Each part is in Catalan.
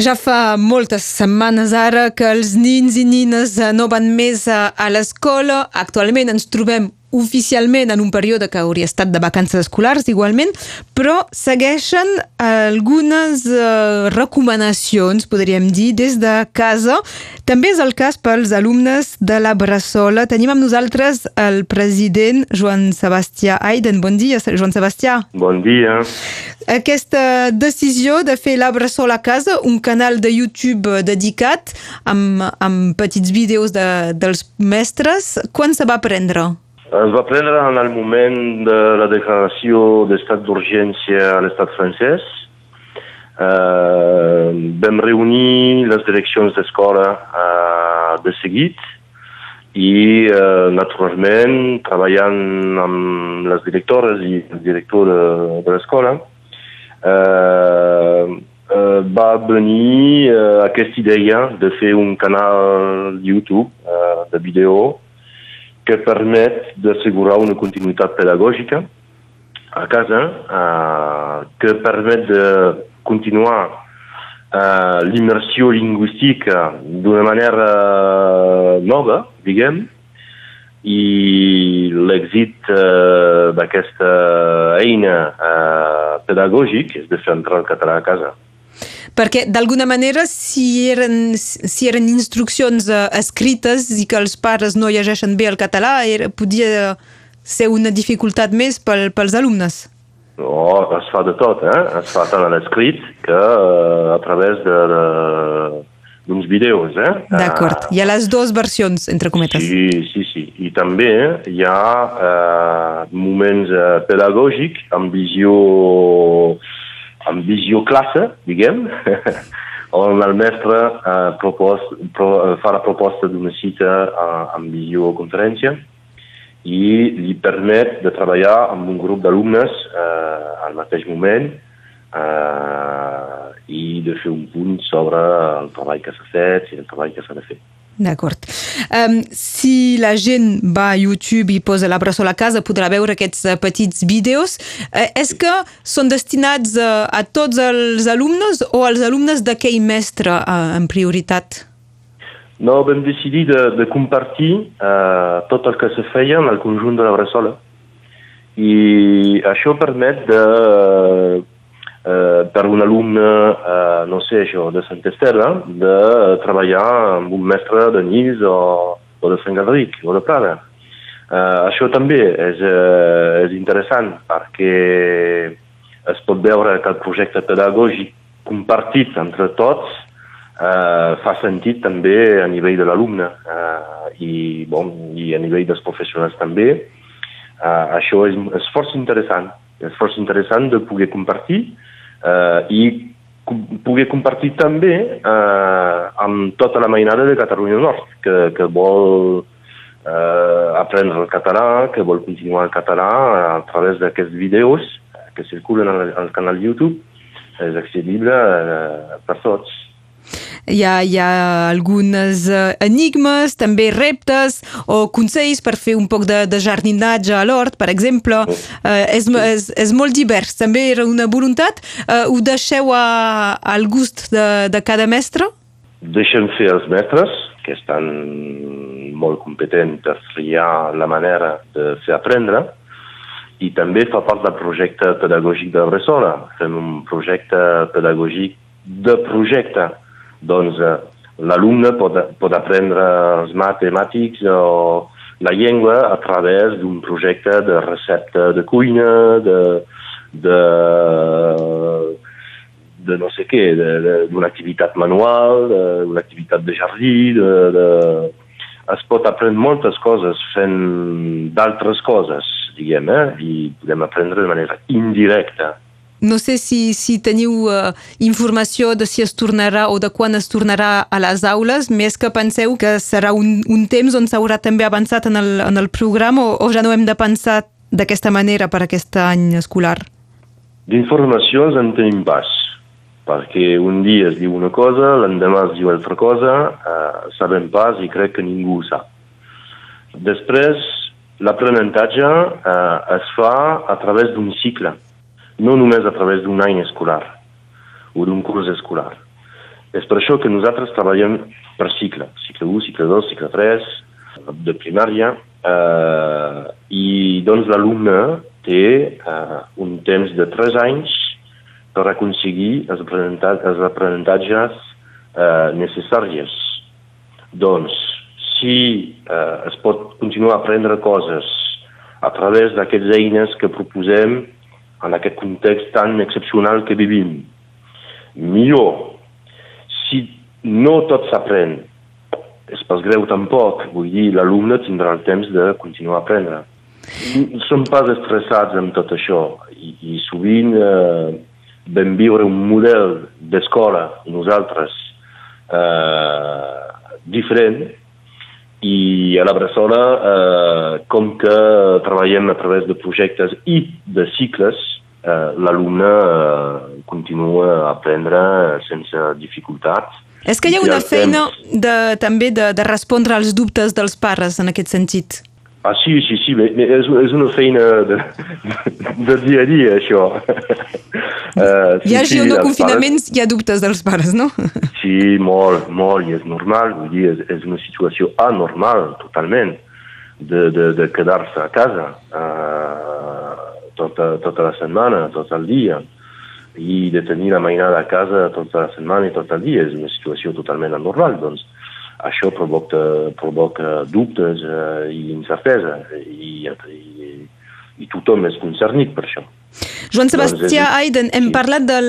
Ja fa moltes setmanes ara que els nins i nines no van més a, l'escola. Actualment ens trobem oficialment en un període que hauria estat de vacances escolars igualment, però segueixen algunes eh, recomanacions, podríem dir, des de casa. També és el cas pels alumnes de la Bressola. Tenim amb nosaltres el president Joan Sebastià Aiden. Bon dia, Joan Sebastià. Bon dia. Aquesta decisió de fer la Bressola a casa, un canal de YouTube dedicat amb, amb petits vídeos de, dels mestres, quan se va prendre? Es va prendre en el moment de la declaració d'estat d'urgència a l'estat francès. Eh, vam reunir les direccions d'escola eh, de seguit i, eh, naturalment, treballant amb les directores i el director de, de l'escola, eh, eh, va venir eh, aquesta idea de fer un canal YouTube eh, de vídeo que permet d'assegurar una continuïtat pedagògica a casa, eh, que permet de continuar eh, l'immersió lingüística d'una manera nova, diguem, i l'èxit eh, d'aquesta eina eh, pedagògic és de fer entrar el català a casa perquè d'alguna manera si eren, si eren instruccions uh, escrites i que els pares no llegeixen bé el català era, podia ser una dificultat més pel, pels alumnes. No, es fa de tot, eh? Es fa tant a l'escrit que uh, a través de, de d'uns vídeos, eh? D'acord, hi ha les dues versions, entre cometes. Sí, sí, sí. I també hi ha eh, moments eh, pedagògics amb visió amb visió classe, diguem, on el mestre eh, propos, pro, eh, fa la proposta d'una cita eh, amb visió conferència i li permet de treballar amb un grup d'alumnes eh, al mateix moment eh, i de fer un punt sobre el treball que s'ha fet i el treball que s'ha de fer. D'acord. Um, si la gent va a YouTube i posa la bressol a casa podrà veure aquests uh, petits vídeos. Uh, és que són destinats uh, a tots els alumnes o als alumnes d'aquell mestre uh, en prioritat? No, vam decidir de, de compartir uh, tot el que se feia en el conjunt de la bressola i això permet de eh, per un alumne, eh, no sé això, de Sant Estela, de treballar amb un mestre de Nils o, o de Sant Gadric o de Prada. Eh, això també és, eh, és interessant perquè es pot veure que el projecte pedagògic compartit entre tots eh, fa sentit també a nivell de l'alumne eh, i, bon, i a nivell dels professionals també. Eh, això és, és força interessant. És força interessant de poder compartir eh, i poder compartir també eh, amb tota la mainada de Catalunya Nord, que, que vol eh, aprendre el català, que vol continuar el català a través d'aquests vídeos que circulen al, al canal YouTube, és accessible eh, per tots hi ha, hi ha algunes uh, enigmes, també reptes o consells per fer un poc de, de jardinatge a l'hort, per exemple. Uh, és, és, és molt divers. També era una voluntat. Uh, ho deixeu a, al gust de, de cada mestre? Deixem fer els mestres, que estan molt competents per triar la manera de fer aprendre, i també fa part del projecte pedagògic de Bressola. Fem un projecte pedagògic de projecte doncs eh, l'alumne pot, pot aprendre els matemàtics o la llengua a través d'un projecte de recepta de cuina, de, de, de no sé què, d'una activitat manual, d'una activitat de jardí, de, de... es pot aprendre moltes coses fent d'altres coses, diguem, eh? i podem aprendre de manera indirecta no sé si, si teniu uh, informació de si es tornarà o de quan es tornarà a les aules, més que penseu que serà un, un temps on s'haurà també avançat en el, en el programa o, o ja no hem de pensar d'aquesta manera per aquest any escolar? D'informacions en tenim pas, perquè un dia es diu una cosa, l'endemà es diu altra cosa, eh, sabem pas i crec que ningú ho sap. Després, l'aprenentatge eh, es fa a través d'un cicle no només a través d'un any escolar o d'un curs escolar. És per això que nosaltres treballem per cicle, cicle 1, cicle 2, cicle 3, de primària, eh, i doncs l'alumne té eh, un temps de 3 anys per aconseguir els, els aprenentatges eh, necessàries. Doncs, si eh, es pot continuar a aprendre coses a través d'aquestes eines que proposem en aquest context tan excepcional que vivim, millor. Si no tot s'aprèn, és pas greu tampoc, vull dir, l'alumne tindrà el temps de continuar a aprendre. Som pas estressats amb tot això i, i sovint eh, vam viure un model d'escola, nosaltres, eh, diferent, i a la Bressola, eh, com que treballem a través de projectes i de cicles, eh, l'alumne eh, continua a aprendre sense dificultats. És que hi ha una feina de, també de, de respondre als dubtes dels pares en aquest sentit. Ah, sí, sí, sí, és, és una feina de, de dia a dia, això. Uh, sí, hi hagi sí, o no confinaments, pares... hi ha dubtes dels pares, no? Sí, molt, molt, i és normal, vull dir, és, és una situació anormal, totalment, de, de, de quedar-se a casa uh, tota, tota la setmana, tot el dia, i de tenir la mainada a casa tota la setmana i tot el dia, és una situació totalment anormal, doncs això provoca, provoca dubtes eh, i incertesa i, i, i tothom és concernit per això. Joan Sebastià doncs Aiden, hem sí. parlat del,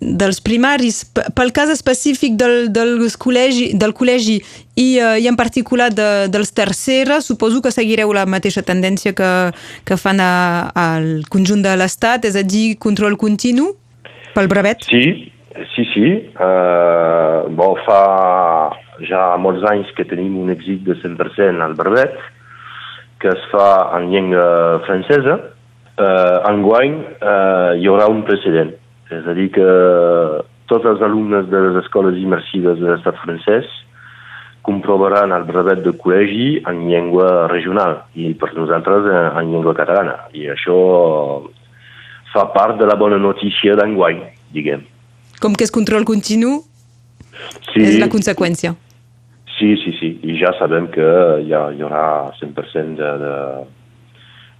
dels primaris. Pel cas específic del, del, col·legi, del col·legi i, uh, i en particular de, dels terceres, suposo que seguireu la mateixa tendència que, que fan a, al conjunt de l'Estat, és a dir, control continu pel brevet? Sí, sí, sí. Uh, bon, fa ja molts anys que tenim un èxit de 100% al brevet, que es fa en llengua francesa. Eh, enguany eh, hi haurà un precedent, és a dir que tots els alumnes de les escoles immersives de l'estat francès comprovaran el brevet de col·legi en llengua regional i per nosaltres eh, en llengua catalana. I això fa part de la bona notícia d'enguany, diguem. Com que és control continu, sí. és la conseqüència. Sí, sí, sí. I ja sabem que hi, ha, hi haurà 100%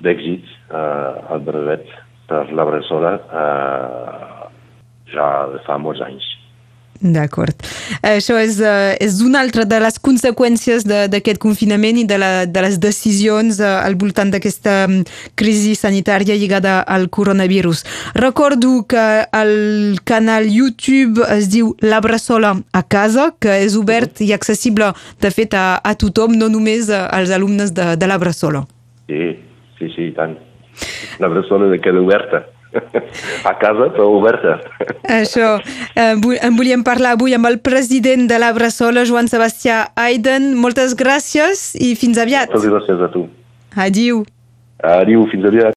d'èxit eh, al brevet per la Bressola eh, ja fa molts anys. D'acord. Això és, uh, és una altra de les conseqüències d'aquest confinament i de, la, de les decisions uh, al voltant d'aquesta um, crisi sanitària lligada al coronavirus. Recordo que el canal YouTube es diu La Bressola a casa, que és obert i accessible, de fet, a, a tothom, no només als alumnes de, de La Bressola. Sí, sí, sí, tant. La de queda oberta a casa, però oberta. Això. Eh, en volíem parlar avui amb el president de la Bressola, Joan Sebastià Aiden. Moltes gràcies i fins aviat. Moltes gràcies a tu. Adiu. Adiu, fins aviat.